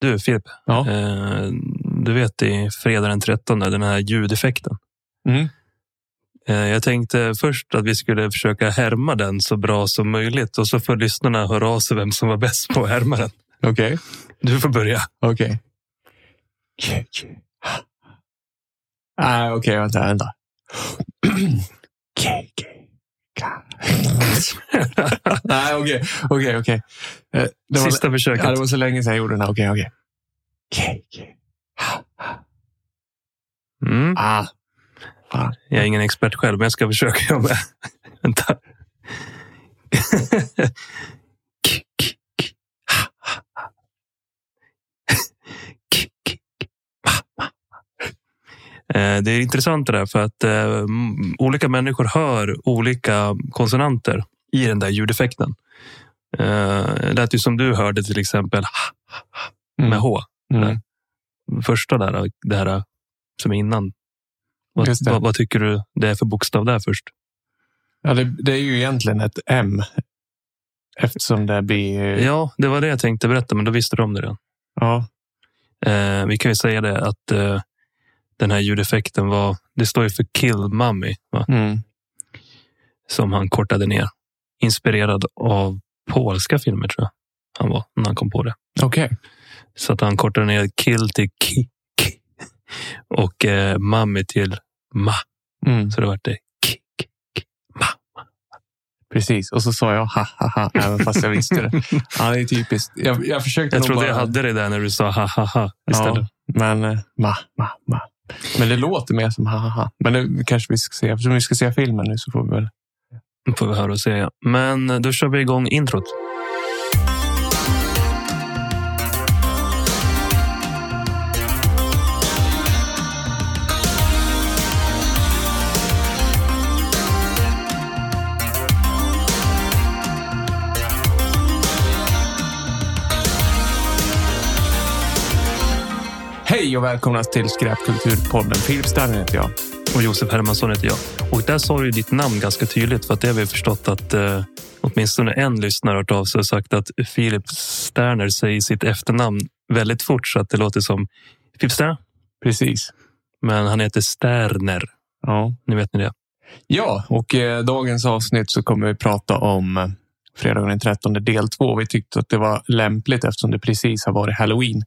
Du Filip, Ja. eh, du vet i fredag den 13, den här ljudeffekten. Mm. Eh, jag tänkte först att vi skulle försöka härma den så bra som möjligt och så får lyssnarna höra av sig vem som var bäst på att härma den. Okej. Du får börja. Okej. Nej, okej, vänta, vänta. Nej, okej, okej, okej. Eh, det var- Sista försöket. Ja, det var så länge sedan jag gjorde den. här. Okej, okej. Mm. Ah. Jag är ingen expert själv, men jag ska försöka. Vänta. Eh, Det är intressant det där för att eh, olika människor hör olika konsonanter i den där ljudeffekten. Eh, Det lät ju som du hörde till exempel Mm. med H. Mm. Första där, det här som är innan. Vad, vad, vad tycker du det är för bokstav där först? Ja, det, det är ju egentligen ett M. Eftersom det blir... Ja, det var det jag tänkte berätta, men då visste du om det redan. Ja. Eh, vi kan ju säga det att eh, den här ljudeffekten var, det står ju för Kill Mummy? Mm. som han kortade ner. Inspirerad av polska filmer tror jag han var när han kom på det. Okej. Så att han kortade ner Kill till Ki, ki och eh, Mummy till Ma. Mm. Så det vart det Ki, ki, ki, Ma. Precis. Och så sa jag ha, ha, ha, även fast jag visste det. Ja, det är typiskt. Jag, jag försökte Jag trodde bara... jag hade det där när du sa ha ha ha istället. Ja, men eh, ma, ma, ma. Men det låter mer som ha, ha, ha. Men det kanske vi ska se. Eftersom vi ska se filmen nu så får vi väl... Får vi höra och se. ja. Men då kör vi igång introt. Hej och välkomna till Skräpkulturpodden. Filip Sterner heter jag. Och Josef Hermansson heter jag. Och där sa du ditt namn ganska tydligt för att det har vi förstått att eh, åtminstone en lyssnare har hört av sig och sagt att Filip Sterner säger sitt efternamn väldigt fort så att det låter som Filip Sterner. Precis. Men han heter Sterner. Ja, Nu vet ni det. ja och eh, dagens avsnitt så kommer vi prata om eh, fredagen den 13 del 2. Vi tyckte att det var lämpligt eftersom det precis har varit halloween.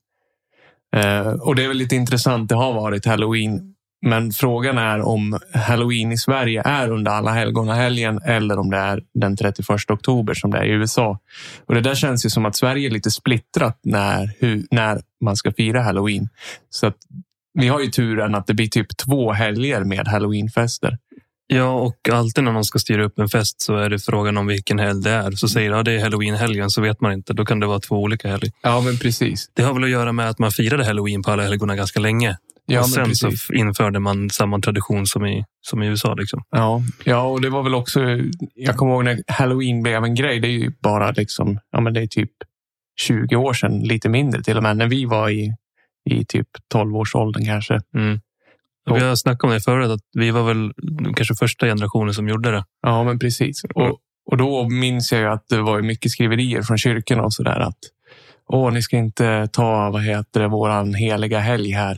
Eh, och det är väl lite intressant. Det har varit halloween. Men frågan är om halloween i Sverige är under alla helgonahelgen eller om det är den 31 oktober som det är i USA. Och det där känns ju som att Sverige är lite splittrat när, hur, när man ska fira halloween. Så att vi har ju turen att det blir typ två helger med halloweenfester. Ja, och alltid när någon ska styra upp en fest så är det frågan om vilken helg det är. Så säger jag att det är halloween-helgen så vet man inte. Då kan det vara två olika helger. Ja, men precis. Det har väl att göra med att man firade halloween på alla helgona ganska länge. Ja, och men sen så införde man samma tradition som i, som i USA. Liksom. Ja, ja, och det var väl också. Jag kommer ihåg när halloween blev en grej. Det är ju bara liksom. Ja, men det är typ 20 år sedan, lite mindre till och med, när vi var i i typ 12-årsåldern kanske. Mm. Och vi har snackat om det förut, att vi var väl kanske första generationen som gjorde det. Ja, men precis. Och, och då minns jag ju att det var mycket skriverier från kyrkorna och så där att åh, ni ska inte ta vad heter det, våran heliga helg här.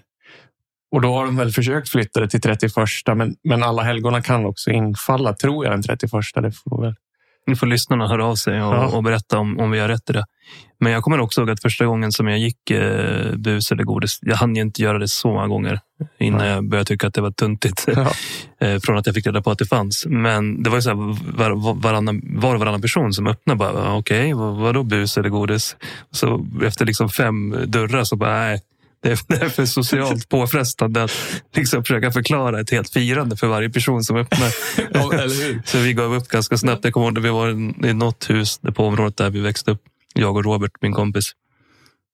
Och då har de väl försökt flytta det till 31, men, men alla helgona kan också infalla, tror jag, den 31. Det får väl. Nu får lyssnarna höra av sig och, Ja. och berätta om, om vi har rätt i det. Men jag kommer också ihåg att första gången som jag gick eh, bus eller godis, jag hann ju inte göra det så många gånger innan Nej. jag började tycka att det var tuntigt. Ja. eh, från att jag fick reda på att det fanns. Men det var ju så här, var, var, varannan, var och varannan person som öppnade bara, "Ja, okej, vad, vadå bus eller godis? Så efter liksom fem dörrar så bara, nej, det är, för socialt påfrestande att liksom försöka förklara ett helt firande för varje person som öppnar. Ja? Så vi gav upp ganska snabbt. Jag kommer ihåg att vi var i något hus på området där vi växte upp. Jag och Robert, min kompis.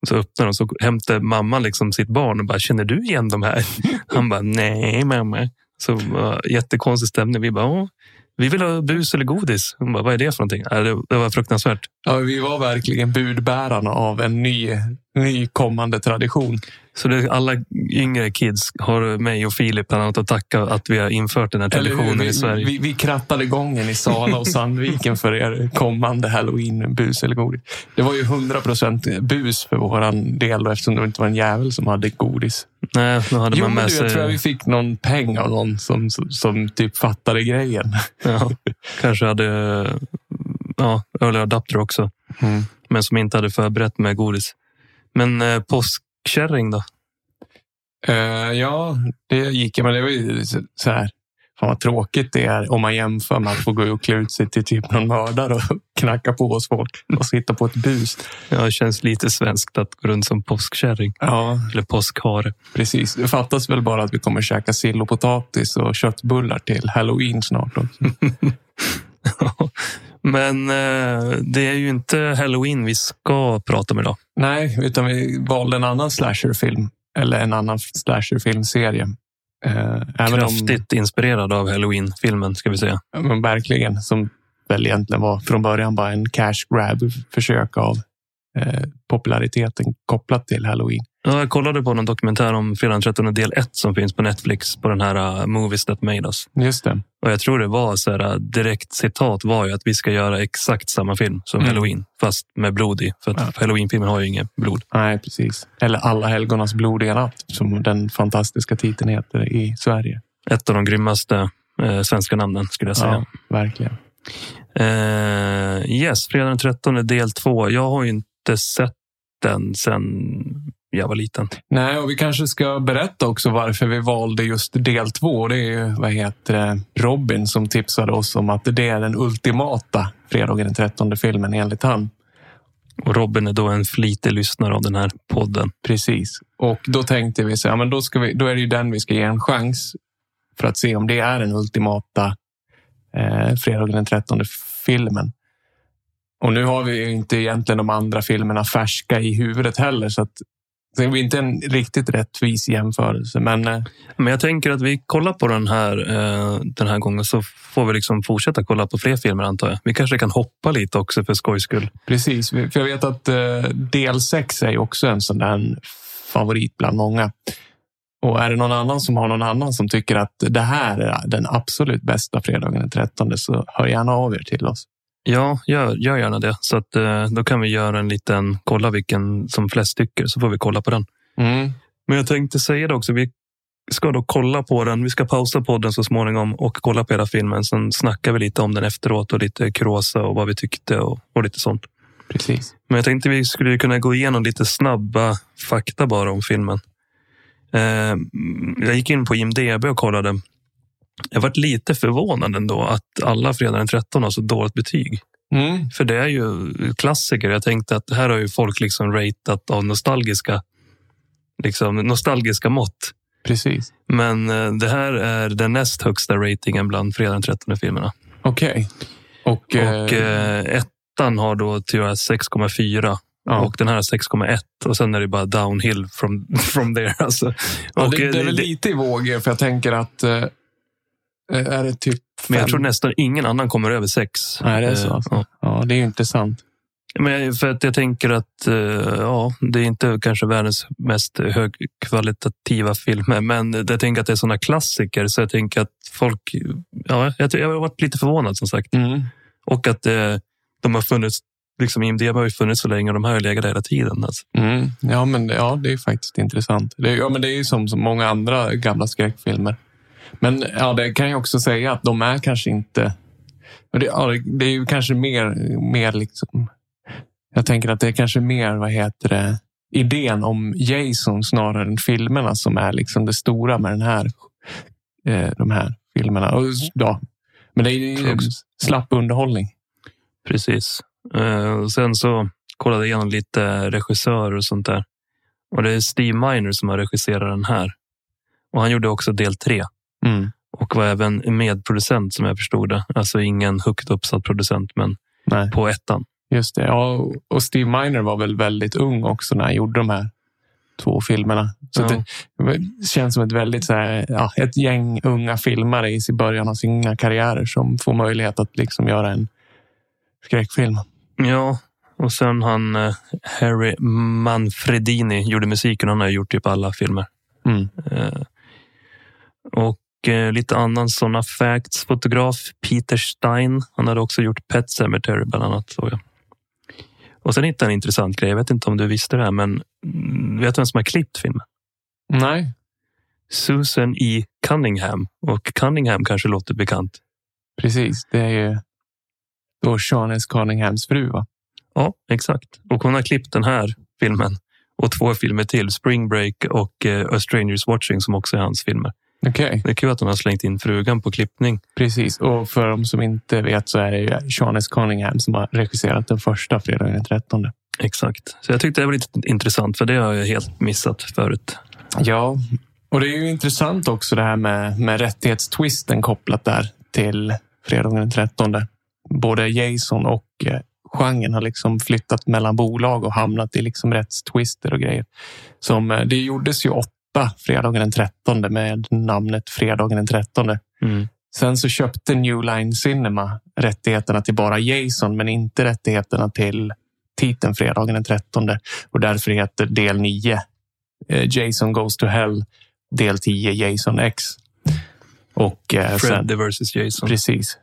Så öppnade de så hämtade mamman liksom sitt barn och bara, känner du igen de här? Han bara, nej mamma. Så uh, jättekonstig stämning. Vi bara, Åh, Vi vill ha bus eller godis. Hon bara, vad är det för någonting? Det, var fruktansvärt. Ja, vi var verkligen budbärarna av en ny, ny kommande tradition. Så det, alla yngre kids har mig och Filip bland annat att tacka att vi har infört den här traditionen vi, i Sverige. Vi, vi krattade gången i Sala och Sandviken för er kommande halloween-bus eller godis. Det var ju 100 procent bus för våran del eftersom det inte var en jävel som hade godis. Nej, då hade Jo, man med du, sig... jag tror vi fick någon peng av någon som, som, som typ fattade grejen. ja, kanske hade ja, early adapter också. Mm. Men som inte hade förberett med godis. Men eh, påskkärring då? Eh, ja, det gick ju, men det var ju så här. Fan vad tråkigt det är om man jämför med att få gå och klä ut sig till typ någon mördare och knacka på hos folk och sitta på ett bus. Ja, det känns lite svenskt att gå runt som påskkärring. Ja, Eller påskhare. precis. Det fattas väl bara att vi kommer käka sill och potatis och köttbullar till halloween snart. Men eh, det är ju inte halloween vi ska prata om idag. Nej, utan vi valde en annan slasherfilm. Eller en annan slasherfilmserie. Eh, Kraftigt inspirerad av halloween-filmen ska vi säga. om, men verkligen, som väl egentligen var från början bara en cash grab försök av eh, populariteten kopplat till halloween. Ja, jag kollade på någon dokumentär om fredag den 13 del 1 som finns på Netflix på den här uh, Movies That Made Us. Just det. Och jag tror det var så här, uh, direkt citat var ju att vi ska göra exakt samma film som Mm. Halloween, fast med blod i. För att Ja. Halloween-filmen har ju inget blod. Nej, precis. Eller Alla helgonas blodiga natt, som den fantastiska titeln heter i Sverige. Ett av de grymmaste eh, svenska namnen skulle jag säga. Ja, verkligen. Eh, yes, fredag den 13 del 2. Jag har ju inte sett den sen jag var liten. Nej, och vi kanske ska berätta också varför vi valde just del två. Det är ju, vad heter Robin som tipsade oss om att det är den ultimata fredagen den 13 filmen enligt han. Och Robin är då en flitig lyssnare av den här podden. Precis. Och då tänkte vi så här, men då, ska vi, då är det ju den vi ska ge en chans för att se om det är den ultimata eh, fredagen den 13 filmen. Och nu har vi ju inte egentligen de andra filmerna färska i huvudet heller, så att det blir inte en riktigt rättvis jämförelse. Men eh, Men jag tänker att vi kollar på den här eh, den här gången så får vi liksom fortsätta kolla på fler filmer antar jag. Vi kanske kan hoppa lite också för skojs skull. precis, för jag vet att eh, del 6 är också en sån där favorit bland många. Och är det någon annan som har någon annan som tycker att det här är den absolut bästa fredagen den 13 så hör gärna av er till oss. Ja, gör, gör gärna det. Så att, eh, då kan vi göra en liten, kolla vilken som flest tycker, så får vi kolla på den. Mm. Men jag tänkte säga det också, vi ska då kolla på den. Vi ska pausa podden så småningom och kolla på hela filmen. Sen snackar vi lite om den efteråt och lite kuriosa och vad vi tyckte och, och lite sånt. Precis. Men jag tänkte vi skulle kunna gå igenom lite snabba fakta bara om filmen. Eh, jag gick in på IMDB och kollade. Jag varit lite förvånad ändå att alla Fredag den 13 har så dåligt betyg. Mm. För det är ju klassiker. Jag tänkte att här har ju folk liksom ratat av nostalgiska, liksom nostalgiska mått. Precis. Men eh, det här är den näst högsta ratingen bland Fredag den 13 filmerna. Okej. Och, Och eh, eh, ettan har då jag 6,4 Ja. och den här är 6,1 och sen är det bara downhill from, from there. Alltså. ja, och, det, eh, det är väl lite i vågor, för jag tänker att är det typ men jag fem? tror nästan ingen annan kommer över 6. Nej, det är så. Alltså. Ja. Ja, det är ju intressant. Men för att jag tänker att eh, ja, det är inte kanske världens mest högkvalitativa filmer, men jag tänker att det är sådana klassiker så jag tänker att folk, ja, jag, jag har varit lite förvånad som sagt. Mm. Och att eh, de har funnits, liksom IMDB har ju funnits så länge och de har legat hela tiden. Alltså. Mm. Ja, men ja, det är faktiskt intressant. Det, ja, men det är ju som så många andra gamla skräckfilmer. Men ja, det kan jag också säga att de är kanske inte... Det, ja, det- är ju kanske mer, mer liksom... Jag tänker att det är kanske mer, vad heter det, idén om Jason snarare än filmerna som är liksom det stora med den här, eh, de här filmerna. Och, ja, men det är ju också. slapp underhållning. Precis. Eh, sen så kollade jag igenom lite regissörer och sånt där. Och det är Steve Miner som har regisserat den här. Och han gjorde också del tre. Mm. Och var även medproducent som jag förstod det. Alltså ingen högt uppsatt producent, men Nej. på ettan. Just det. Ja, och Steve Miner var väl väldigt ung också när han gjorde de här. två filmerna. Så Ja. det känns som ett väldigt så här, ja, ett gäng unga filmare i början av sina karriärer som får möjlighet att liksom göra en skräckfilm. Ja, och sen han eh, Harry Manfredini gjorde musiken. Han har gjort typ alla filmer. Mm. Eh, och lite annan sådana facts. Fotograf Peter Stein. Han hade också gjort Pet Sematary bland annat. Såg jag. Och sen hittade jag en intressant grej. Jag vet inte om du visste det här, men mm, vet du vem som har klippt filmen? Nej, Susan E. Cunningham. Och Cunningham kanske låter bekant. precis. Det är ju då Sean S. Cunninghams fru, va? Ja, exakt. Och hon har klippt den här filmen och två filmer till. Spring Break och eh, A Strangers Watching som också är hans filmer. Okej, Det är kul att hon har slängt in frugan på klippning. precis. Och för de som inte vet så är det Sean S. Cunningham som har regisserat den första fredagen den 13. Exakt. Så jag tyckte det var lite intressant för det har jag helt missat förut. Ja, och det är ju intressant också det här med, med rättighetstwisten kopplat där till fredagen den 13. Både Jason och eh, genren har liksom flyttat mellan bolag och hamnat i liksom rättstwister och grejer. Som, eh, det gjordes ju åtta fredagen den 13 med namnet fredagen den 13. Mm. Sen så köpte New Line Cinema rättigheterna till bara Jason, men inte rättigheterna till titeln fredagen den 13. Och därför heter del 9 eh, Jason Goes to Hell, del 10 Jason X. Och eh, sen, Freddy vs Jason. precis.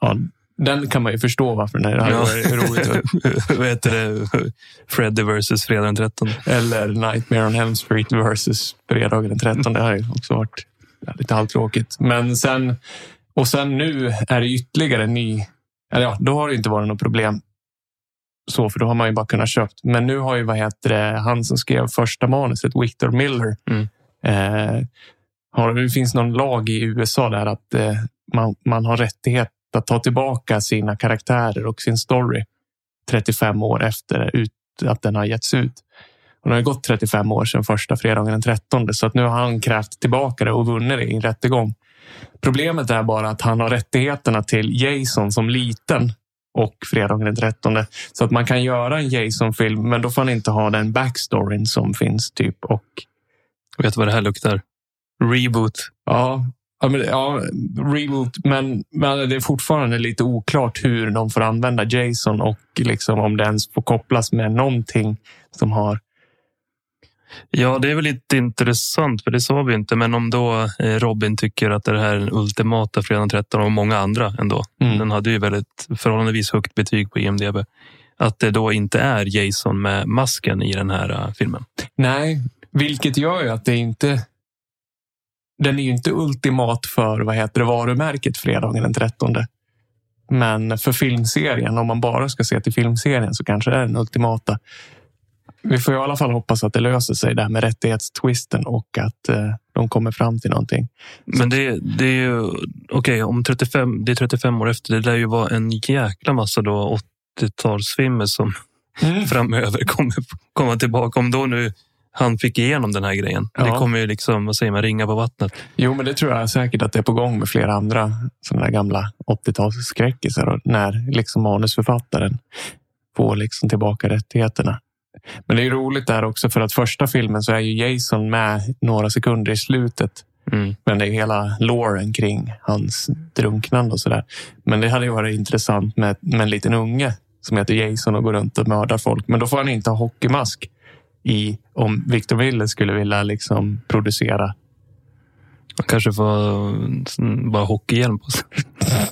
Ja, den kan man ju förstå varför den hade Ja. varit roligt. Vad heter det? Freddy vs Fredag den 13. Eller Nightmare on Elm Street versus fredagen den 13. Det har ju också varit ja, lite halvtråkigt. Men sen, och sen nu är det ytterligare en ny. Eller ja, då har det inte varit något problem. Så, för då har man ju bara kunnat köpt. Men nu har ju, vad heter det, han som skrev första manuset, Victor Miller. Mm. Eh, har, det finns någon lag i USA där att eh, man, man har rättighet att ta tillbaka sina karaktärer och sin story 35 år efter ut, att den har getts ut. Det har gått 35 år sedan första fredagen den 13 så att nu har han krävt tillbaka det och vunnit det i en rättegång. Problemet är bara att han har rättigheterna till Jason som liten och fredagen den 13. Så att man kan göra en Jason-film, men då får han inte ha den backstoryn som finns typ. Och Vet du vad det här luktar? Reboot. ja, ja, men, ja reboot, men, men det är fortfarande lite oklart hur de får använda Jason och liksom om det ens får kopplas med någonting som har Ja, det är väl lite intressant, för det sa vi inte. Men om då eh, Robin tycker att det här är den ultimata Fredag den 13 och många andra ändå. Mm. Den hade ju väldigt förhållandevis högt betyg på IMDB. Att det då inte är Jason med masken i den här eh, filmen. Nej, vilket gör ju att det inte... Den är ju inte ultimat för vad heter det, varumärket fredagen den 13. Men för filmserien, om man bara ska se till filmserien så kanske det är den ultimata. Vi får i alla fall hoppas att det löser sig där med rättighetstwisten och att eh, de kommer fram till någonting. Men det, det är ju okej om 35, det är 35 år efter. Det lär ju vara en jäkla massa då 80-talsfilmer som framöver kommer komma tillbaka. Om då nu han fick igenom den här grejen. Ja. Det kommer ju liksom, vad säger man, ringa på vattnet. Jo, men det tror jag säkert att det är på gång med flera andra sådana där gamla 80-talsskräckisar. och När liksom manusförfattaren får liksom tillbaka rättigheterna. Men det är roligt där också för att första filmen så är ju Jason med några sekunder i slutet. Mm. Men det är hela loren kring hans drunknande och sådär. Men det hade ju varit intressant med, med en liten unge som heter Jason och går runt och mördar folk. Men då får han inte ha hockeymask i om Victor Miller skulle vilja liksom producera Man kanske får mm, bara hockeyhjälm på sig.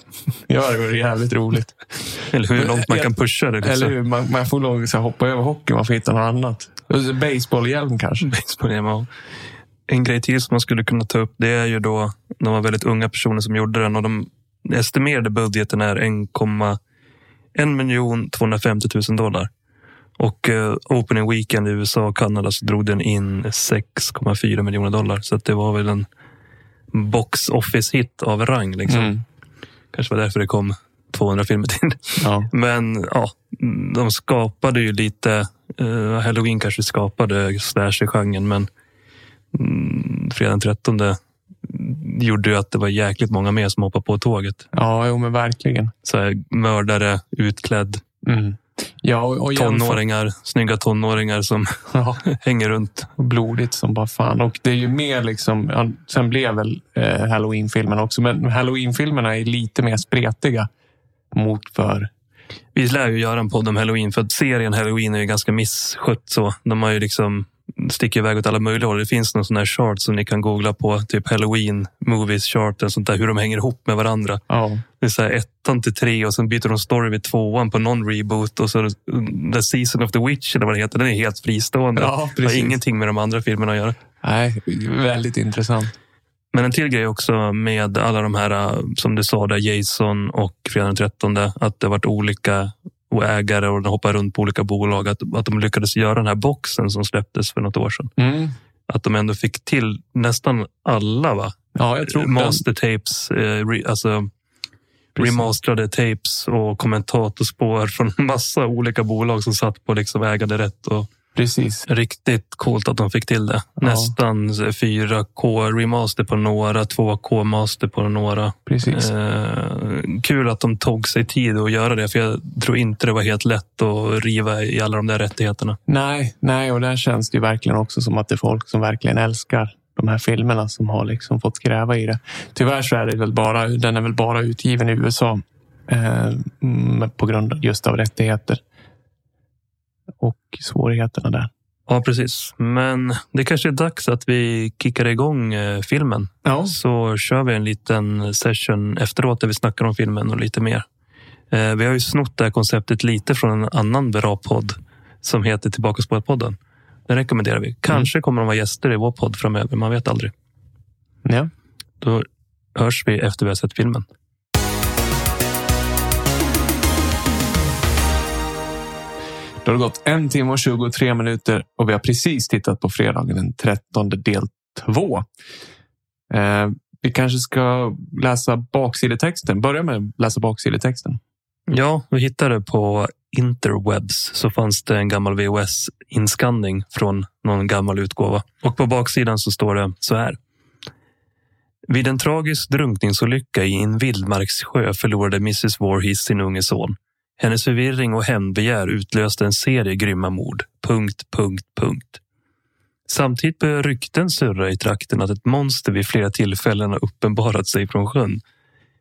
Ja, det vore jävligt roligt. Eller hur långt man kan pusha det. Liksom. Eller hur? Man, man får så här, hoppa över hockey. Man får hitta något annat. Baseballhjälm kanske. Baseballhjälm, ja. En grej till som man skulle kunna ta upp det är ju då de var väldigt unga personer som gjorde den och de estimerade budgeten är 1,1 miljon 250 000 dollar. Och eh, opening weekend i USA och Kanada så drog den in 6,4 miljoner dollar. Så det var väl en box office hit av rang. Liksom. Mm. Kanske var därför det kom 200 filmer till. Ja. Men ja, de skapade ju lite, eh, Halloween kanske skapade slasher-genren, men mm, fredag den 13 gjorde ju att det var jäkligt många mer som hoppade på tåget. ja, jo men verkligen. Så här, mördare, utklädd, Mm. Ja, och, och tonåringar, snygga tonåringar som Ja, hänger runt. blodigt som bara fan. Och det är ju mer liksom, ja, sen blev väl eh, Halloween-filmen också, men Halloween-filmerna är lite mer spretiga mot för Vi lär ju göra en podd om Halloween för att serien Halloween är ju ganska misskött. Så. De har ju liksom sticker iväg åt alla möjliga håll. Det finns någon sån här chart som ni kan googla på. Typ Halloween movies chart. och Sånt där, hur de hänger ihop med varandra. ja, Det är så här ettan till tre och sen byter de story vid tvåan på någon reboot. Och så The Season of the Witch eller vad det heter. Den är helt fristående. Ja, det har precis. ingenting med de andra filmerna att göra. nej, väldigt intressant. Men en till grej också med alla de här, äh, som du sa, där Jason och Fredag den 13, att det varit olika och ägare och de hoppar runt på olika bolag. Att, att de lyckades göra den här boxen som släpptes för något år sedan. Mm. Att de ändå fick till nästan alla, va? Ja, jag tror den- Master tapes, eh, re, alltså Precis. remasterade tapes och kommentatorspår från massa olika bolag som satt på liksom ägande rätt. Och Precis. riktigt coolt att de fick till det. Ja. Nästan 4K remaster på några, 2K master på några. Precis. Eh, kul att de tog sig tid att göra det, för jag tror inte det var helt lätt att riva i alla de där rättigheterna. Nej, nej, och där känns det ju verkligen också som att det är folk som verkligen älskar de här filmerna som har liksom fått gräva i det. Tyvärr så är det väl bara, den är väl bara utgiven i USA eh, på grund av just av rättigheter och svårigheterna där. Ja, precis. Men det kanske är dags att vi kickar igång eh, filmen. Ja, Så kör vi en liten session efteråt där vi snackar om filmen och lite mer. Eh, vi har ju snott det här konceptet lite från en annan bra podd som heter Tillbaka podden. Den rekommenderar vi. Kanske kommer de vara gäster i vår podd framöver. Man vet aldrig. ja. Då hörs vi efter vi har sett filmen. Då har det gått en timme och 23 minuter och vi har precis tittat på fredagen den 13 del 2. Eh, vi kanske ska läsa baksidetexten. Börja med att läsa baksidetexten. Ja, vi hittade på interwebs så fanns det en gammal VHS-inskanning från någon gammal utgåva. Och på baksidan så står det så här. Vid en tragisk drunkningsolycka i en vildmarkssjö förlorade Mrs Voorhees sin unge son. Hennes förvirring och hämndbegär utlöste en serie grymma mord. Punkt, punkt, punkt. Samtidigt börjar rykten surra i trakten att ett monster vid flera tillfällen har uppenbarat sig från sjön.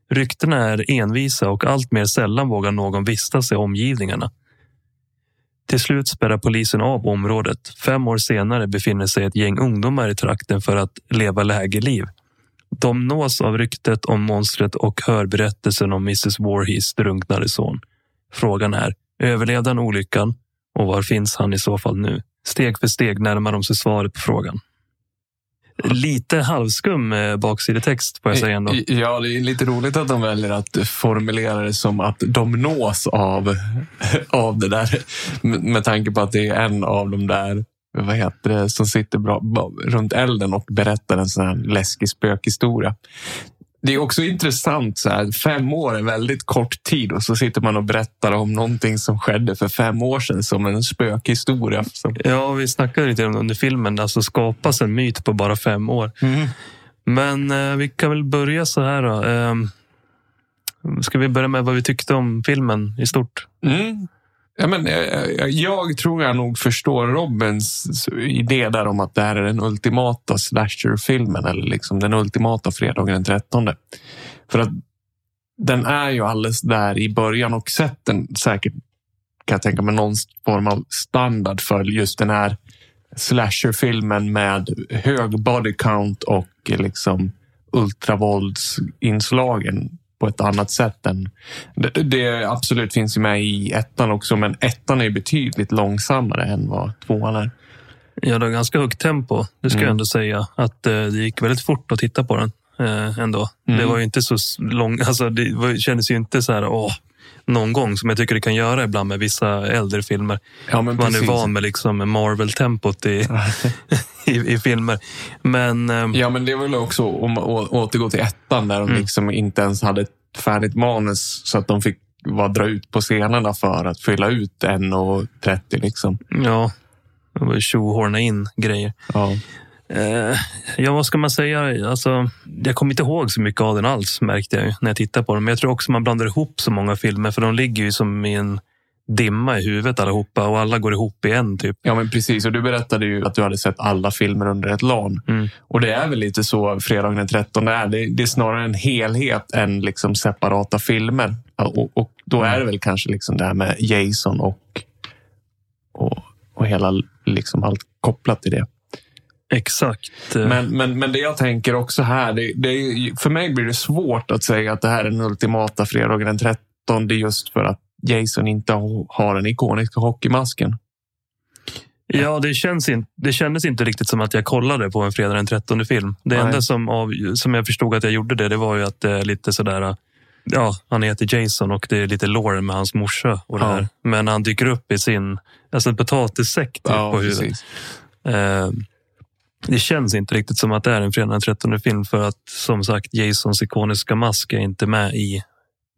Ryktena är envisa och allt mer sällan vågar någon vistas i omgivningarna. Till slut spärrar polisen av området. Fem år senare befinner sig ett gäng ungdomar i trakten för att leva lägerliv. De nås av ryktet om monstret och hör berättelsen om Mrs Warhees drunknade son. Frågan är, överlevde han olyckan och var finns han i så fall nu? Steg för steg närmar de sig svaret på frågan. Lite halvskum eh, baksidetext får jag säga ändå. Eh, ja, det är lite roligt att de väljer att formulera det som att de nås av, av det där. Med tanke på att det är en av de där vad heter det, som sitter bra, runt elden och berättar en sån här läskig spökhistoria. Det är också intressant, så här, fem år är väldigt kort tid och så sitter man och berättar om någonting som skedde för fem år sedan som en spökhistoria. Ja, vi snackade lite om det under filmen. Alltså skapas en myt på bara fem år. Men eh, vi kan väl börja så här då. Eh, ska vi börja med vad vi tyckte om filmen i stort? Mm. Ja, men, jag, jag tror jag nog förstår Robins idé där om att det här är den ultimata slasherfilmen eller liksom den ultimata fredagen den 13. För att den är ju alldeles där i början och sätten säkert kan jag tänka mig någon form av standard för just den här slasherfilmen med hög body count och liksom ultravåldsinslagen på ett annat sätt än... Det, det absolut finns ju med i ettan också, men ettan är betydligt långsammare än vad tvåan är. Ja, det har ganska högt tempo. Det ska Mm. jag ändå säga. Att eh, det gick väldigt fort att titta på den eh, ändå. Mm. Det var ju inte så s- lång... Alltså, det var, kändes ju inte så här... Åh, någon gång som jag tycker det kan göra ibland med vissa äldre filmer. Ja, Man är precis. van med liksom Marvel-tempot i, i, i filmer. Men eh, Ja, men det är väl också om å- återgå till ettan där de Mm. liksom inte ens hade ett färdigt manus så att de fick bara dra ut på scenerna för att fylla ut 1.30 liksom. ja, var tjohorna in grejer. Ja. Eh, ja, vad ska man säga? Alltså, jag kommer inte ihåg så mycket av den alls, märkte jag när jag tittade på den. Men jag tror också man blandar ihop så många filmer, för de ligger ju som i en dimma i huvudet allihopa och alla går ihop i en typ. Ja, men precis. Och du berättade ju att du hade sett alla filmer under ett LAN. Mm. Och det är väl lite så fredagen den 13 är. Det, det är snarare en helhet än liksom separata filmer. Och, och då är det väl kanske liksom det här med Jason och, och, och hela liksom allt kopplat till det. Exakt. Men, men, men det jag tänker också här, det, det är, för mig blir det svårt att säga att det här är den ultimata fredagen den 13 just för att Jason inte har den ikoniska hockeymasken. Ja, det, känns in, det kändes inte riktigt som att jag kollade på en fredag den 13 film. Det Nej. enda som, av, som jag förstod att jag gjorde det, det var ju att det är lite sådär... Ja, han heter Jason och det är lite Lauren med hans morsa. Och det Ja. här. Men han dyker upp i sin alltså en potatissäck typ, på huvudet. precis. Eh, det känns inte riktigt som att det är en fredag den 13 film för att som sagt Jasons ikoniska mask är inte med i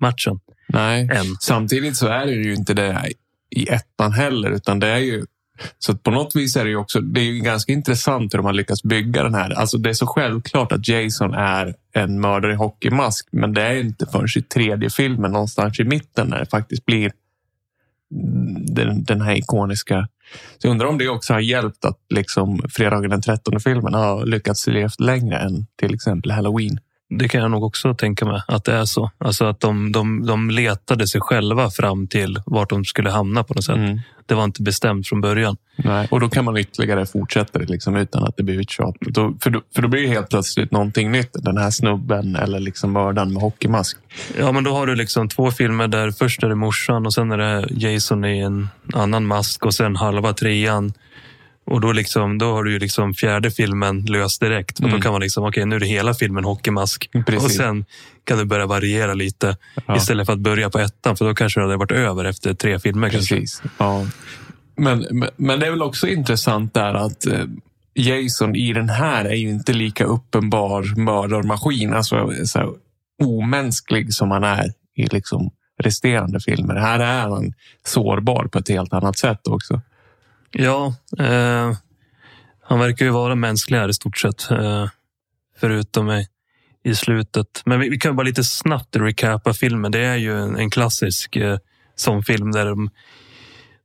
matchen Nej. än. Samtidigt så är det ju inte det i ettan heller, utan det är ju så på något vis är det ju också det är ganska intressant hur de har lyckats bygga den här. Alltså det är så självklart att Jason är en mördare i hockeymask, men det är inte förrän i tredje filmen någonstans i mitten när det faktiskt blir den, den här ikoniska. Så jag undrar om det också har hjälpt att liksom fredagen den 13 filmen har lyckats leva längre än till exempel Halloween. Det kan jag nog också tänka mig att det är så. Alltså att de, de, de letade sig själva fram till vart de skulle hamna på något sätt. Mm. Det var inte bestämt från början. Nej, och då kan man ytterligare fortsätta det liksom utan att det blir uttjatat. Då, för, då, för då blir det helt plötsligt någonting nytt. Den här snubben eller liksom mördaren med hockeymask. Ja, men då har du liksom två filmer där först är det morsan och sen är det Jason i en annan mask och sen halva trean. Och då, liksom, då har du ju liksom fjärde filmen löst direkt. Mm. Då kan man liksom, okej nu är det hela filmen hockeymask. Precis. Och sen kan du börja variera lite Ja. istället för att börja på ettan. För då kanske det hade varit över efter tre filmer. Precis. Ja. Men, men- det är väl också intressant där att eh, Jason i den här är ju inte lika uppenbar mördarmaskin. Alltså så här, omänsklig som han är i liksom resterande filmer. Här är han sårbar på ett helt annat sätt också. Ja, eh, han verkar ju vara mänskligare i stort sett. Eh, förutom i, i slutet. Men vi, vi kan bara lite snabbt recapa filmen. Det är ju en, en klassisk eh, sån film där de,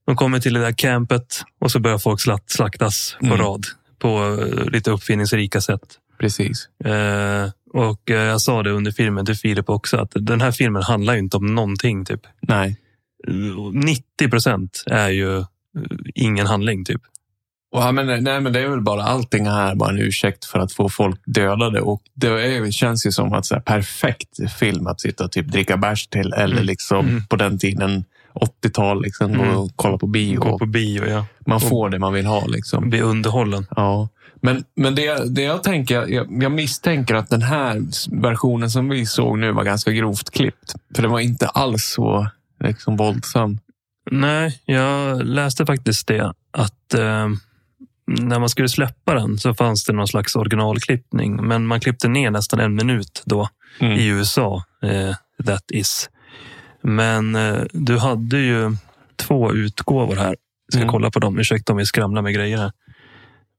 de kommer till det där campet och så börjar folk slakt, slaktas på Mm. rad på eh, lite uppfinningsrika sätt. Precis. Eh, och eh, jag sa det under filmen till Filip också att den här filmen handlar ju inte om någonting. Typ. Nej. 90 procent är ju eh, ingen handling. typ. Ja, men, nej, men det är väl bara allting här bara en ursäkt för att få folk dödade. Och det är, känns ju som att så här, perfekt film att sitta och typ dricka bärs till. Eller Mm. liksom Mm. på den tiden 80-tal, liksom, Mm. och kolla på bio. Gå på bio, ja. Man får det man vill ha. Liksom. Bli underhållen. Ja. Men, men det, det jag tänker, jag, jag misstänker att den här versionen som vi såg nu var ganska grovt klippt. För den var inte alls så liksom, våldsam. Nej, jag läste faktiskt det. Att eh, när man skulle släppa den så fanns det någon slags originalklippning. Men man klippte ner nästan en minut då Mm. i USA. Eh, that is. Men eh, du hade ju två utgåvor här. Jag ska Mm. kolla på dem. Ursäkta om vi skramlar med grejer här.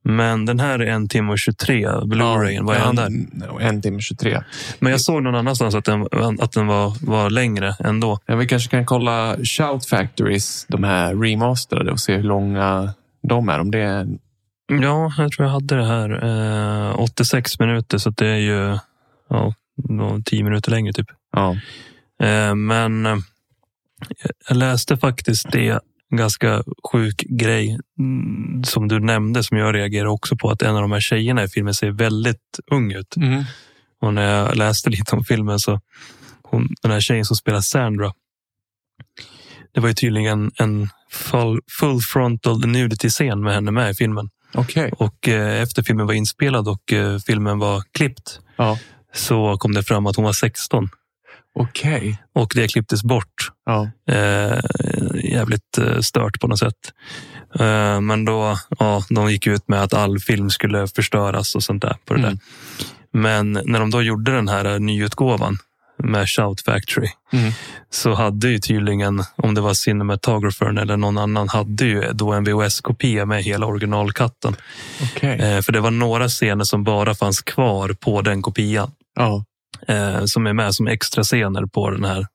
Men den här är en timme och 23. Blu-rayen, vad är den där? En, timme 23. Men jag såg någon annanstans att den, att den var, var längre ändå. Ja, vi kanske kan kolla Shout Factories, de här remasterade och se hur långa de är. Om det är Ja, jag tror jag hade det här. Eh, 86 minuter, så det är ju ja, nå- 10 minuter längre typ. ja. Eh, men eh, jag läste faktiskt det, ganska sjuk grej mm, som du nämnde som jag reagerar också på. Att en av de här tjejerna i filmen ser väldigt ung ut. Mm. Och när jag läste lite om filmen så hon, den här tjejen som spelar Sandra. Det var ju tydligen en full, full frontal nudity-scen med henne med i filmen. Okej. Och eh, efter filmen var inspelad och eh, filmen var klippt Ja. så kom det fram att hon var 16 Okej. och det klipptes bort. Ja. Eh, jävligt eh, stört på något sätt. Eh, men då, ja, de gick ut med att all film skulle förstöras och sånt där. på det Mm. där. Men när de då gjorde den här eh, nyutgåvan med Shout Factory Mm. så hade ju tydligen, om det var cinematographern eller någon annan, hade ju då en VHS-kopia med hela originalkatten. Okej. Eh, för det var några scener som bara fanns kvar på den kopian. Ja. Eh, som är med som extra scener på den här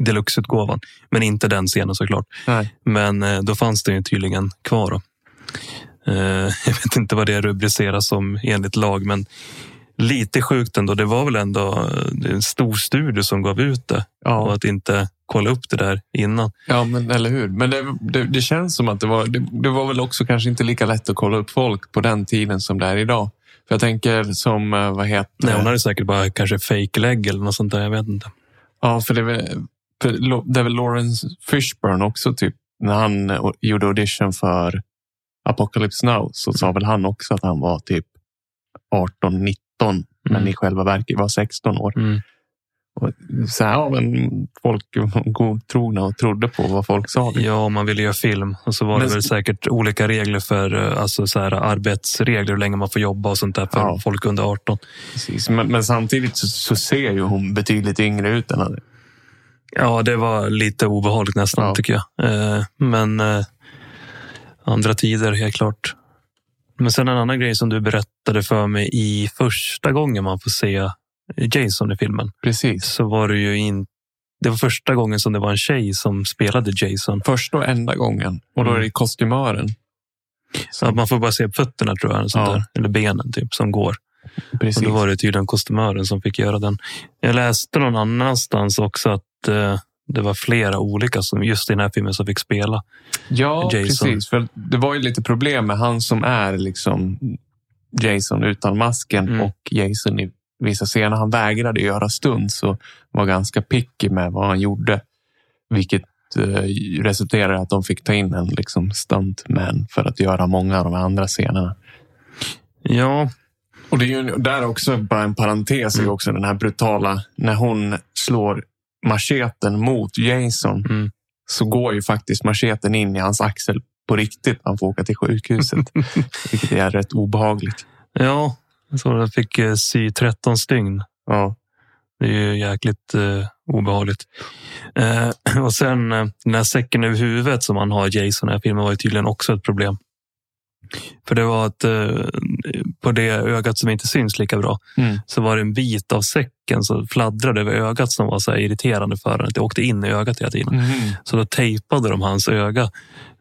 deluxe-utgåvan. Men inte den scenen såklart. Nej. Men eh, då fanns det ju tydligen kvar. Då. Eh, jag vet inte vad det rubriceras som enligt lag, men lite sjukt ändå. Det var väl ändå eh, en stor studio som gav ut det Ja. och att inte kolla upp det där innan. Ja, men eller hur? Men det, det, det känns som att det var, det, det var väl också kanske inte lika lätt att kolla upp folk på den tiden som det är idag. För jag tänker som, eh, vad heter Nej, hon hade säkert bara kanske fake-lägg eller något sånt där. Jag vet inte. Ja, för det är, väl, det är väl Lawrence Fishburne också, typ. När han eh, gjorde audition för Apocalypse Now så sa väl han också att han var typ 18, 19, men Mm. i själva verket var 16 år. Mm. Så här, ja, men folk godtrogna och trodde på vad folk sa. Ja, om man ville göra film. Och så var Men- det väl säkert olika regler för eh, alltså så här, arbetsregler, hur länge man får jobba och sånt där för Ja. folk under 18. Precis. Men, men samtidigt så, så ser ju hon betydligt yngre ut än han. Ja, det var lite obehagligt nästan Ja. tycker jag. Eh, Men eh, andra tider, helt klart. Men sen en annan grej som du berättade för mig i första gången man får se Jason i filmen. Precis. Så var det ju inte det var första gången som det var en tjej som spelade Jason. Första och enda gången. Och då är det kostymören. Så att man får bara se fötterna tror jag, eller, sånt Ja. där. eller benen typ, som går. Precis. Och då var det tydligen kostymören som fick göra den. Jag läste någon annanstans också att eh, det var flera olika som just i den här filmen som fick spela. Ja, Jason. precis. För det var ju lite problem med han som är liksom Jason utan masken Mm. och Jason i vissa scener. Han vägrade göra stund så var ganska picky med vad han gjorde. Vilket eh, resulterade i att de fick ta in en liksom stuntman för att göra många av de andra scenerna. Ja, Och det är ju där också, bara en parentes, Mm. också den här brutala, när hon slår macheten mot Jason Mm. så går ju faktiskt macheten in i hans axel på riktigt. Han får åka till sjukhuset, vilket är rätt obehagligt. ja. Så jag fick eh, sy 13 stygn. Ja, Det är ju jäkligt eh, obehagligt. Eh, och sen eh, den här säcken över huvudet som han har, Jason, i den här filmen var ju tydligen också ett problem. För det var att eh, på det ögat som inte syns lika bra Mm. så var det en bit av säcken som fladdrade över ögat som var så irriterande för honom. Det åkte in i ögat hela tiden. Mhm. Så då tejpade de hans öga,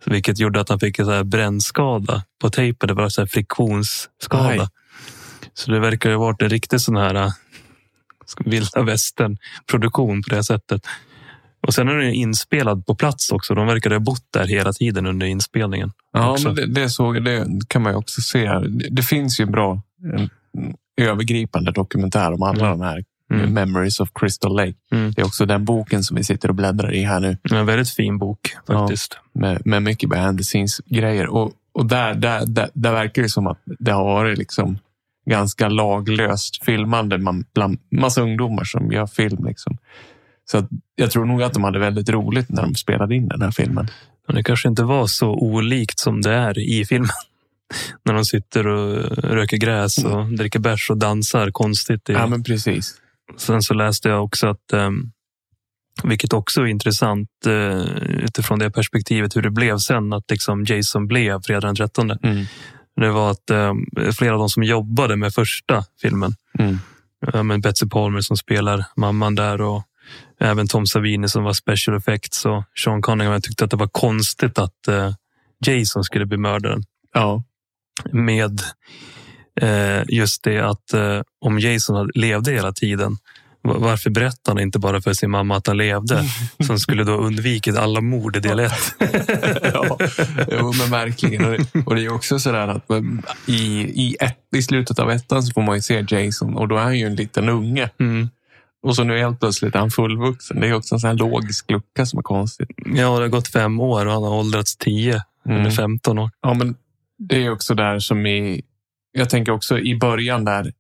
vilket gjorde att han fick en så här brännskada på tejpen. Det var så här friktionsskada. Aj. Så det verkar ju ha varit en riktig sån här äh, vilda västern produktion på det sättet. Och sen är den inspelad på plats också. De verkar ha bott där hela tiden under inspelningen. ja det, det, såg, det kan man ju också se. Det, det finns ju bra en, övergripande dokumentär om alla de här Mm. Memories of Crystal Lake. Mm. Det är också den boken som vi sitter och bläddrar i här nu. En väldigt fin bok faktiskt. med, med mycket behind the scenes grejer. Och, och där, där, där, där verkar det som att det har varit liksom ganska laglöst filmande man, bland massa ungdomar som gör film. Liksom. Så jag tror nog att de hade väldigt roligt när de spelade in den här filmen. Men det kanske inte var så olikt som det är i filmen. När de sitter och röker gräs och dricker bärs och dansar konstigt. I... Ja, men precis. Sen så läste jag också att, um, vilket också är intressant uh, utifrån det perspektivet hur det blev sen, att liksom Jason blev fredag den 13. Mm. Det var att um, flera av de som jobbade med första filmen, Mm. uh, med Betsy Palmer som spelar mamman där och även Tom Savini som var special effects och Sean Cunningham tyckte att det var konstigt att uh, Jason skulle bli mördaren. Ja, med eh, just det att eh, om Jason levde hela tiden, varför berättade han inte bara för sin mamma att han levde? Som skulle då undvikit alla mord i del ett. ja. Jo, men verkligen. Och det, och det är också så där att i, i, ett, i slutet av ettan så får man ju se Jason och då är han ju en liten unge. Mm. Och så nu helt plötsligt är han fullvuxen. Det är också en sån här logisk lucka som är konstigt. Ja, det har gått fem år och han har åldrats tio Mm. eller 15 år. Ja, men det är också där som i... Jag tänker också i början där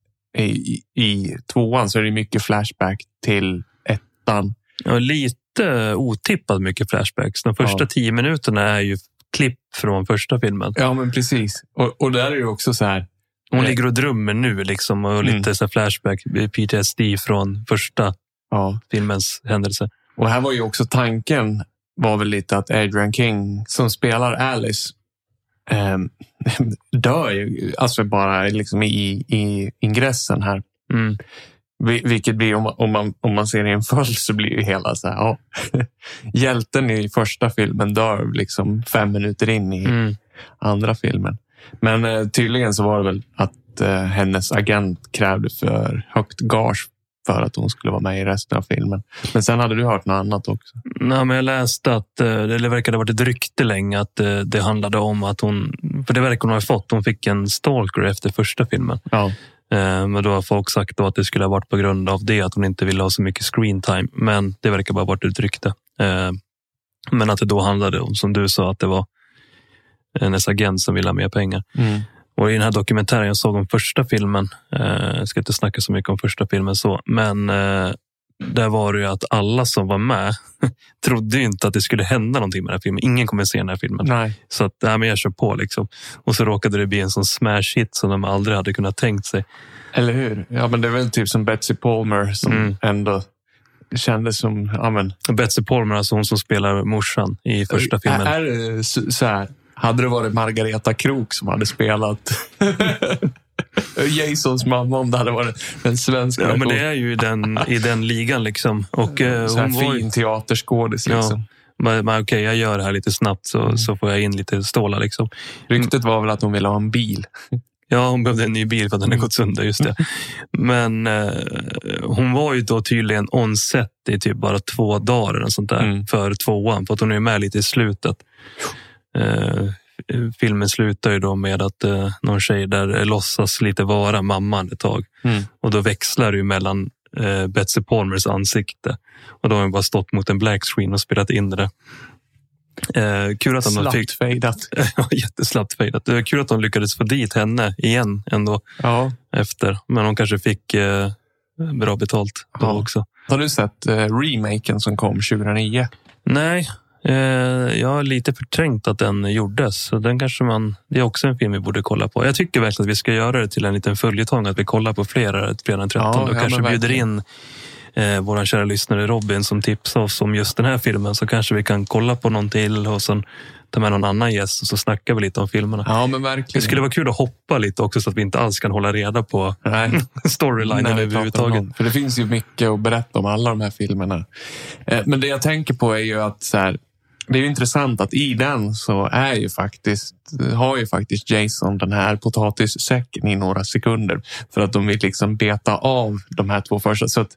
i, i, tvåan så är det mycket flashback till ettan. Ja, lite otippat mycket flashbacks. De första Ja. tio minuterna är ju klipp från första filmen. Ja, men precis. Och, och där är det också så här. Hon Nej. ligger och drömmer nu liksom och Mm. lite så här flashback, PTSD från första Ja. filmens händelse. Och här var ju också tanken var väl lite att Adrian King som spelar Alice ehm, dör ju. Alltså bara liksom i, i ingressen här. Mm. Vilket blir, om man, om man, om man ser det i en följd så blir ju hela så här, ja. Hjälten i första filmen dör liksom fem minuter in i mm. andra filmen. Men eh, tydligen så var det väl att eh, hennes agent krävde för högt gage för att hon skulle vara med i resten av filmen. Men sen hade du hört något annat också? Nej, men jag läste att eh, det verkade ha varit ett rykte länge att eh, det handlade om att hon, för det verkar hon ha fått, hon fick en stalker efter första filmen. Ja. Eh, men då har folk sagt att det skulle ha varit på grund av det, att hon inte ville ha så mycket screen time. Men det verkar bara ha varit ett rykte. Men att det då handlade om, som du sa, att det var hennes agent som ville ha mer pengar. Mm. Och i den här dokumentären jag såg om första filmen, eh, jag ska inte snacka så mycket om första filmen så, men eh, där var det ju att alla som var med trodde inte att det skulle hända någonting med den här filmen. Ingen kommer se den här filmen. Nej. Så att, ja, men jag kör på liksom. Och så råkade det bli en sån smash hit som de aldrig hade kunnat tänkt sig. Eller hur? Ja, men det är väl typ som Betsy Palmer som mm. ändå kändes som... Ja, men... Betsy Palmer, alltså hon som spelar morsan i första filmen. Är det så här? Hade det varit Margareta Krok som hade spelat Jasons mamma om det hade varit den svenska. Ja, men det är ju i den, i den ligan liksom. Och, eh, så här hon fin teaterskådis liksom. Ja. Men, okej, okay, jag gör det här lite snabbt så, mm. så får jag in lite stålar. Liksom. Ryktet var väl att hon ville ha en bil. Ja, hon behövde en ny bil för att den hade gått sönder. Just det. Men eh, hon var ju då tydligen on set i typ bara två dagar eller sånt där mm. för tvåan. För att hon är med lite i slutet. Eh, filmen slutar ju då med att eh, någon tjej där låtsas lite vara mamman ett tag. Mm. Och då växlar det mellan eh, Betsy Palmers ansikte. Och då har hon bara stått mot en black screen och spelat in det. Eh, kul att de fick... ja, jätteslappt fejdat. Eh, kul att de lyckades få dit henne igen ändå. Ja. Efter. Men hon kanske fick eh, bra betalt då ja. också. Har du sett eh, remaken som kom 2009? Nej, Eh, jag har lite förträngt att den gjordes. Så den kanske man, det är också en film vi borde kolla på. Jag tycker verkligen att vi ska göra det till en liten följetong. Att vi kollar på flera fredag den 13 ja, och kanske bjuder in eh, vår kära lyssnare Robin som tipsar oss om just den här filmen. Så kanske vi kan kolla på någon till och sen ta med någon annan gäst och så snackar vi lite om filmerna. Ja, men verkligen. Det skulle vara kul att hoppa lite också så att vi inte alls kan hålla reda på storylinen överhuvudtaget. För det finns ju mycket att berätta om alla de här filmerna. Eh, men det jag tänker på är ju att så här, det är intressant att i den så är ju faktiskt, har ju faktiskt Jason den här potatissäcken i några sekunder för att de vill liksom beta av de här två första. Så att,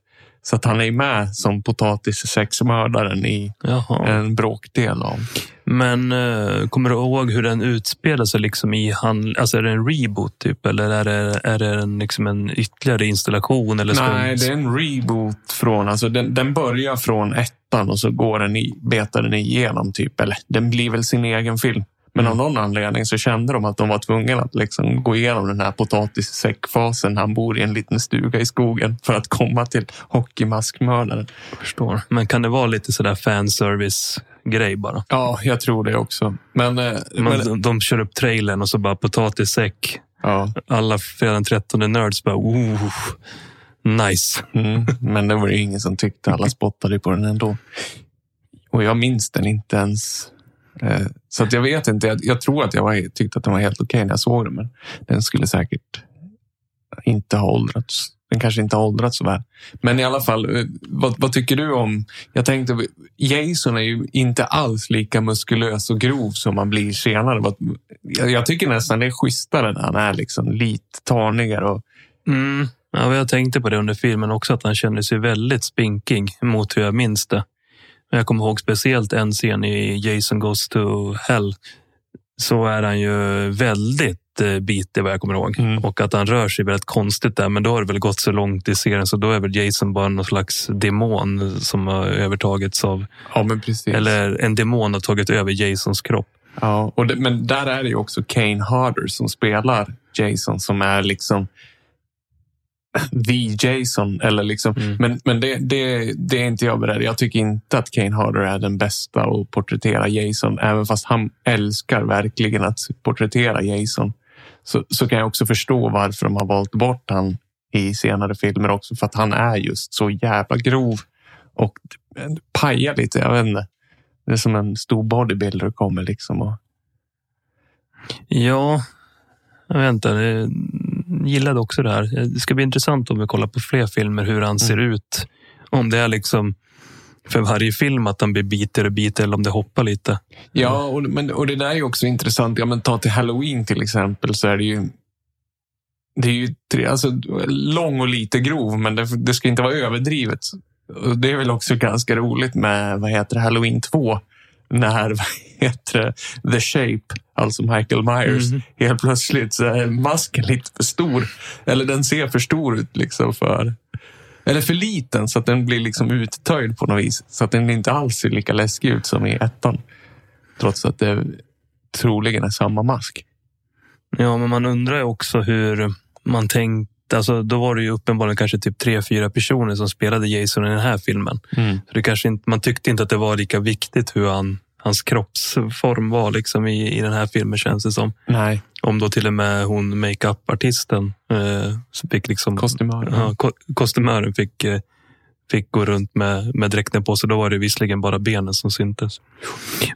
så att han är med som potatissäcksmördaren i Jaha. en bråkdel av. Men uh, kommer du ihåg hur den utspelar sig liksom i han, alltså är det en reboot typ eller är det, är det en, liksom en ytterligare installation? Eller Nej, det är en reboot från, alltså den, den börjar från ettan och så går den i, betar den igenom typ, eller den blir väl sin egen film. Men mm. av någon anledning så kände de att de var tvungna att liksom gå igenom den här potatissäckfasen. Han bor i en liten stuga i skogen för att komma till hockeymaskmördaren. Förstår. Men kan det vara lite sådär fanservice grej bara? Ja, jag tror det också. Men, eh, men, men de, de kör upp trailern och så bara potatissäck. Ja. Alla fredag den 13 nerds bara oh, nice. Mm, men det var det ingen som tyckte. Alla spottade på den ändå. Och jag minns den inte ens Eh, så att jag vet inte. Jag, jag tror att jag var, tyckte att den var helt okej okay när jag såg den, men den skulle säkert inte ha åldrats. Den kanske inte har åldrats så väl. Men i alla fall, eh, vad, vad, tycker du om... Jag tänkte, Jason är ju inte alls lika muskulös och grov som man blir senare. Jag tycker nästan det är schysstare när han är liksom lite tanigare. Och... Mm. Ja, jag tänkte på det under filmen också, att han kände sig väldigt spinkig mot hur jag minns det. Jag kommer ihåg speciellt en scen i Jason Goes to Hell. Så är han ju väldigt eh, bitig vad jag kommer ihåg. Mm. Och att han rör sig väldigt konstigt där. Men då har det väl gått så långt i serien så då är väl Jason bara någon slags demon som har övertagits av... Ja, men precis. Eller en demon har tagit över Jasons kropp. Ja, och det, men där är det ju också Kane Harder som spelar Jason som är liksom the Jason. Eller liksom. Mm. Men, men det, det, det, är inte jag beredd. Jag tycker inte att Kane Harder är den bästa att porträttera Jason. Även fast han älskar verkligen att porträttera Jason. Så, så kan jag också förstå varför de har valt bort han i senare filmer också. För att han är just så jävla grov och pajar lite. Jag vet inte. Det är som en stor bodybuilder kommer liksom. Och... Ja, jag vet inte. Det gillade också det här. Det ska bli intressant om vi kollar på fler filmer hur han ser ut. Om det är liksom för varje film att han blir biter och biter eller om det hoppar lite. Ja, och, men, och det där är också intressant. Ja, men ta till Halloween till exempel så är det ju det är ju tre, alltså, lång och lite grov, men det, det ska inte vara överdrivet. Och det är väl också ganska roligt med vad heter det, Halloween 2 när vad heter det, The Shape, alltså Michael Myers, Mhm. helt plötsligt så är masken lite för stor. Eller den ser för stor ut liksom för... Eller för liten så att den blir liksom uttöjd på något vis. Så att den inte alls ser lika läskig ut som i ettan. Trots att det troligen är samma mask. Ja, men man undrar ju också hur man tänkte. Alltså, då var det ju uppenbarligen kanske typ tre, fyra personer som spelade Jason i den här filmen. Så det kanske inte, man tyckte inte att det var lika viktigt hur han, hans kroppsform var liksom i, i den här filmen känns det som. Nej, Om då till och med hon makeup-artisten eh, fick liksom kostymören. Ja, ko kostymören fick, eh, fick gå runt med, med dräkten på sig. Då var det visserligen bara benen som syntes.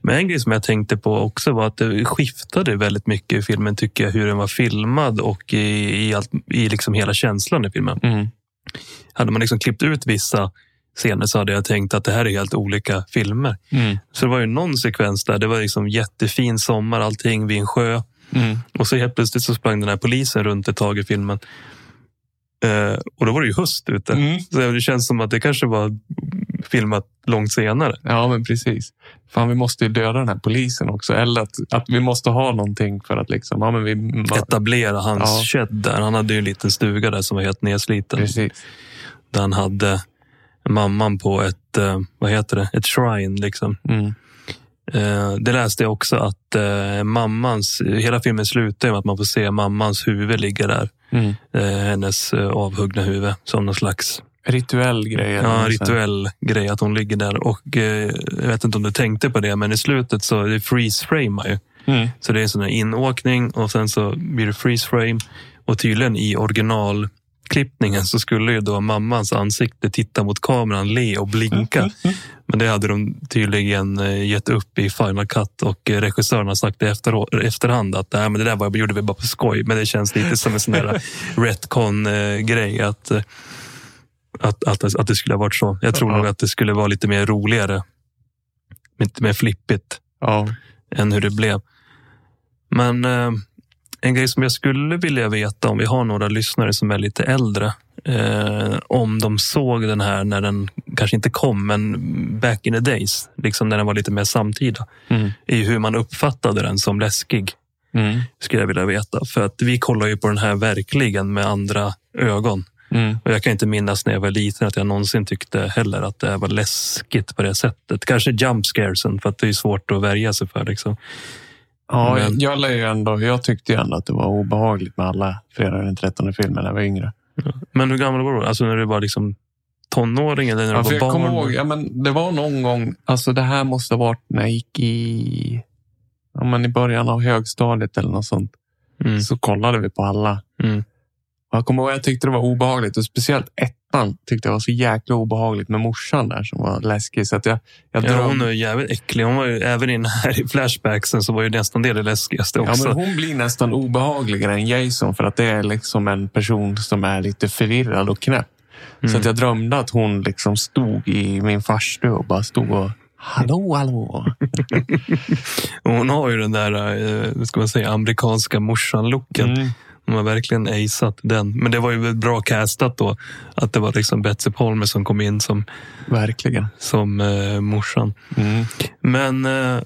Men en grej som jag tänkte på också var att det skiftade väldigt mycket i filmen tycker jag. Hur den var filmad och i, i, allt, i liksom hela känslan i filmen. Mm. Hade man liksom klippt ut vissa scener så hade jag tänkt att det här är helt olika filmer. Mm. Så det var ju någon sekvens där det var liksom jättefin sommar, allting vid en sjö. Mm. Och så helt plötsligt så sprang den här polisen runt ett tag i filmen. Eh, och då var det ju höst ute. Mm. Så det känns som att det kanske var filmat långt senare. Ja, men precis. Fan, vi måste ju döda den här polisen också. Eller att, att vi måste ha någonting för att liksom... Ja, men vi, Etablera hans Ja. shed där. Han hade ju en liten stuga där som var helt nedsliten. precis. Där han hade mamman på ett, eh, vad heter det, ett shrine. Liksom. Mm. Eh, det läste jag också att eh, mammans, hela filmen slutar med att man får se mammans huvud ligga där. Mm. Eh, hennes eh, avhuggna huvud som någon slags Rituell grej. Ja, rituell grej att hon ligger där. Och eh, Jag vet inte om du tänkte på det, men i slutet så det freeze framar ju. Mm. Så det är en sån här inåkning och sen så blir det freeze frame. Och tydligen i originalklippningen så skulle ju då mammans ansikte titta mot kameran, le och blinka. Men det hade de tydligen eh, gett upp i Final Cut och eh, regissören har sagt i efter, efterhand att Nej, men det där var, gjorde vi bara på skoj. Men det känns lite som en sån där retcon-grej. Att, eh, att, att, att det skulle ha varit så. Jag tror Ja. nog att det skulle vara lite mer roligare. Lite mer flippigt Ja. än hur det blev. Men en grej som jag skulle vilja veta om vi har några lyssnare som är lite äldre. Eh, om de såg den här när den kanske inte kom, men back in the days. Liksom när den var lite mer samtida. Mm. I hur man uppfattade den som läskig. Mm. Skulle jag vilja veta. För att vi kollar ju på den här verkligen med andra ögon. Mm. Och jag kan inte minnas när jag var liten att jag någonsin tyckte heller att det var läskigt på det sättet. Kanske jump scaresen för att det är svårt att värja sig för. Liksom. Ja, Men- jag, lär ju ändå, jag tyckte ju ändå att det var obehagligt med alla fredag den 13 filmer när jag var yngre. Men hur gammal var du? Alltså när du var liksom tonåring eller när Ja, du var jag barn? kommer ihåg, ja, men det var någon gång, alltså det här måste ha varit när jag gick i, ja, men i början av högstadiet eller något sånt. Mm, Så kollade vi på alla. mm. Jag kommer ihåg, jag tyckte det var obehagligt och speciellt ettan tyckte jag var så jäkla obehagligt med morsan där som var läskig. Så att jag, jag Ja, hon är jävligt äcklig. Hon var ju, även i den här i flashbacksen så var ju nästan det det läskigaste Ja, också. men hon blir nästan obehagligare än Jason för att det är liksom en person som är lite förvirrad och knäpp. Så Mm. att jag drömde att hon liksom stod i min farstu och bara stod och Hallå, hallå. Hon har ju den där eh, ska man säga, amerikanska morsan-looken. Mm. Hon har verkligen aceat den. Men det var ju bra castat då. Att det var liksom Betsy Palmer som kom in som, Verkligen. som eh, morsan. Mm. Men eh,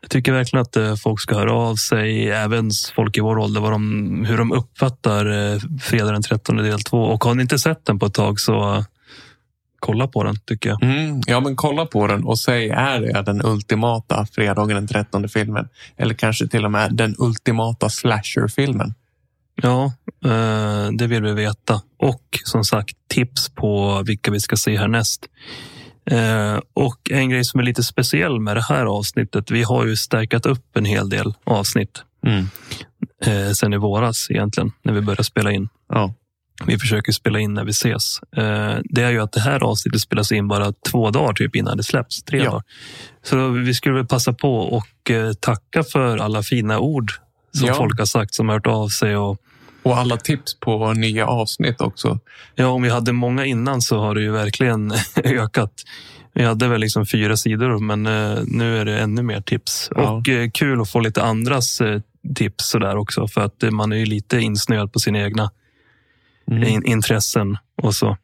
jag tycker verkligen att eh, folk ska höra av sig, även folk i vår ålder, vad de, hur de uppfattar eh, fredag den 13 del 2. Och har ni inte sett den på ett tag så kolla på den tycker jag. Mm. Ja, men kolla på den och säg, är det den ultimata fredagen den 13 filmen? Eller kanske till och med den ultimata slasher-filmen? Ja, eh, det vill vi veta. Och som sagt, tips på vilka vi ska se härnäst. Eh, och en grej som är lite speciell med det här avsnittet. Vi har ju stärkat upp en hel del avsnitt Mm. eh, sen i våras egentligen, när vi började spela in. Ja. Vi försöker spela in när vi ses. Det är ju att det här avsnittet spelas in bara två dagar typ innan det släpps. Tre Ja. dagar. Så vi skulle väl passa på och tacka för alla fina ord som Ja. folk har sagt, som har hört av sig och Och alla tips på nya avsnitt också. Ja, om vi hade många innan så har det ju verkligen ökat. Vi hade väl liksom fyra sidor, men eh, nu är det ännu mer tips. Ja. Och eh, kul att få lite andras eh, tips sådär också, för att man är ju lite insnöad på sina egna Mm. in, intressen och så.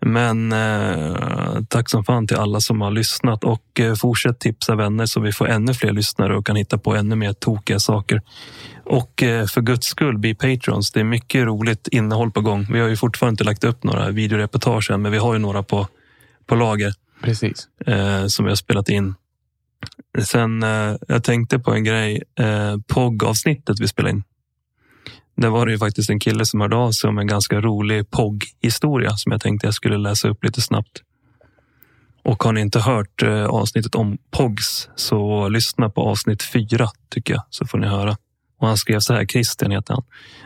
Men eh, tack som fan till alla som har lyssnat och eh, fortsätt tipsa vänner så vi får ännu fler lyssnare och kan hitta på ännu mer tokiga saker. Och eh, för guds skull, bli patrons. Det är mycket roligt innehåll på gång. Vi har ju fortfarande inte lagt upp några videoreportage än, men vi har ju några på, på lager Precis. eh, som vi har spelat in. Sen, eh, jag tänkte på en grej. Eh, POG-avsnittet vi spelade in. Där var det ju faktiskt en kille som hörde av sig om en ganska rolig POG-historia som jag tänkte jag skulle läsa upp lite snabbt. Och har ni inte hört eh, avsnittet om POGs så lyssna på avsnitt fyra tycker jag, så får ni höra. Och han skrev så här, Christian heter han.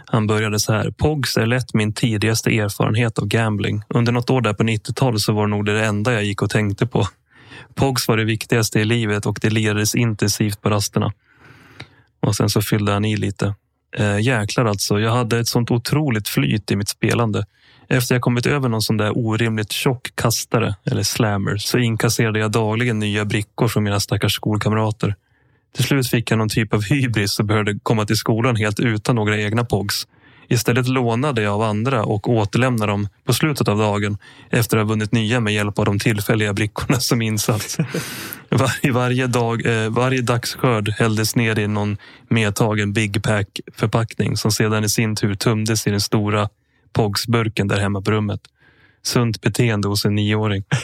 Han började så här. POGs är lätt min tidigaste erfarenhet av gambling. Under något år där på 90-talet så var det nog det enda jag gick och tänkte på. POGs var det viktigaste i livet och det lirades intensivt på rasterna. Och sen så fyllde han i lite. Eh, jäklar alltså, jag hade ett sånt otroligt flyt i mitt spelande. Efter jag kommit över någon sån där orimligt tjock kastare, eller slammer, så inkasserade jag dagligen nya brickor från mina stackars skolkamrater. Till slut fick jag någon typ av hybris och började komma till skolan helt utan några egna POGs. Istället lånade jag av andra och återlämnade dem på slutet av dagen efter att ha vunnit nya med hjälp av de tillfälliga brickorna som insats. Var, varje, dag, eh, varje dagsskörd hälldes ner i någon medtagen Big Pack förpackning som sedan i sin tur tömdes i den stora POGs-burken där hemma på rummet. Sunt beteende hos en nioåring.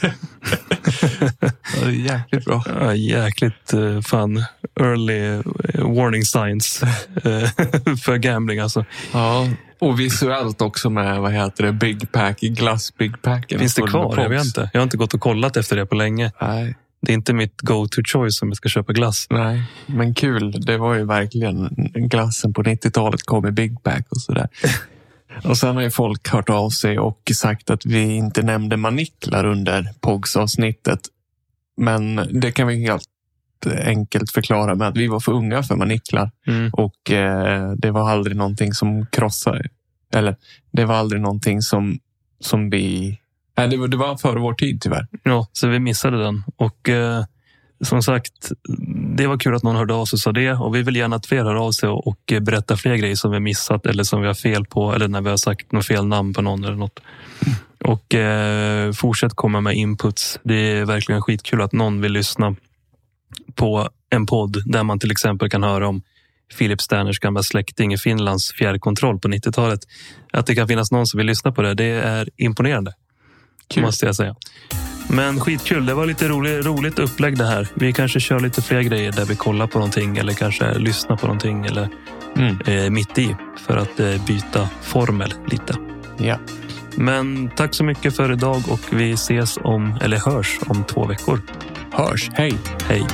Ja, jäkligt bra. Ja, jäkligt eh, fan early eh, warning signs eh, för gambling alltså. Ja, och visuellt också med vad heter det, Big Pack, glass Big Packen. Finns det kvar? Jag vet inte. Jag har inte gått och kollat efter det på länge. Nej, Det är inte mitt go-to choice om jag ska köpa glass. nej, men kul. Det var ju verkligen glassen på 90-talet kom i Big Pack och sådär. Och sen har ju folk hört av sig och sagt att vi inte nämnde maniklar under POGs-avsnittet. Men det kan vi helt enkelt förklara med att vi var för unga för maniklar. Mm. Och eh, det var aldrig någonting som krossade. Eller det var aldrig någonting som, som vi... Nej, det var, det var före vår tid tyvärr. Ja, så vi missade den. Och eh, som sagt, det var kul att någon hörde av sig och sa det. Och vi vill gärna att fler hör av sig och, och berätta fler grejer som vi missat eller som vi har fel på. Eller när vi har sagt något fel namn på någon eller något. Och eh, fortsätt komma med inputs. Det är verkligen skitkul att någon vill lyssna på en podd där man till exempel kan höra om Philip Sterners gamla släkting i Finlands fjärrkontroll på 90-talet. Att det kan finnas någon som vill lyssna på det, det är imponerande. Kul. Måste jag säga. Men skitkul, det var lite roligt, roligt upplägg det här. Vi kanske kör lite fler grejer där vi kollar på någonting eller kanske lyssnar på någonting eller Mm. eh, mitt i för att eh, byta formel lite. Ja. Men tack så mycket för idag och vi ses om, eller hörs om två veckor. Hörs. Hej. Hej!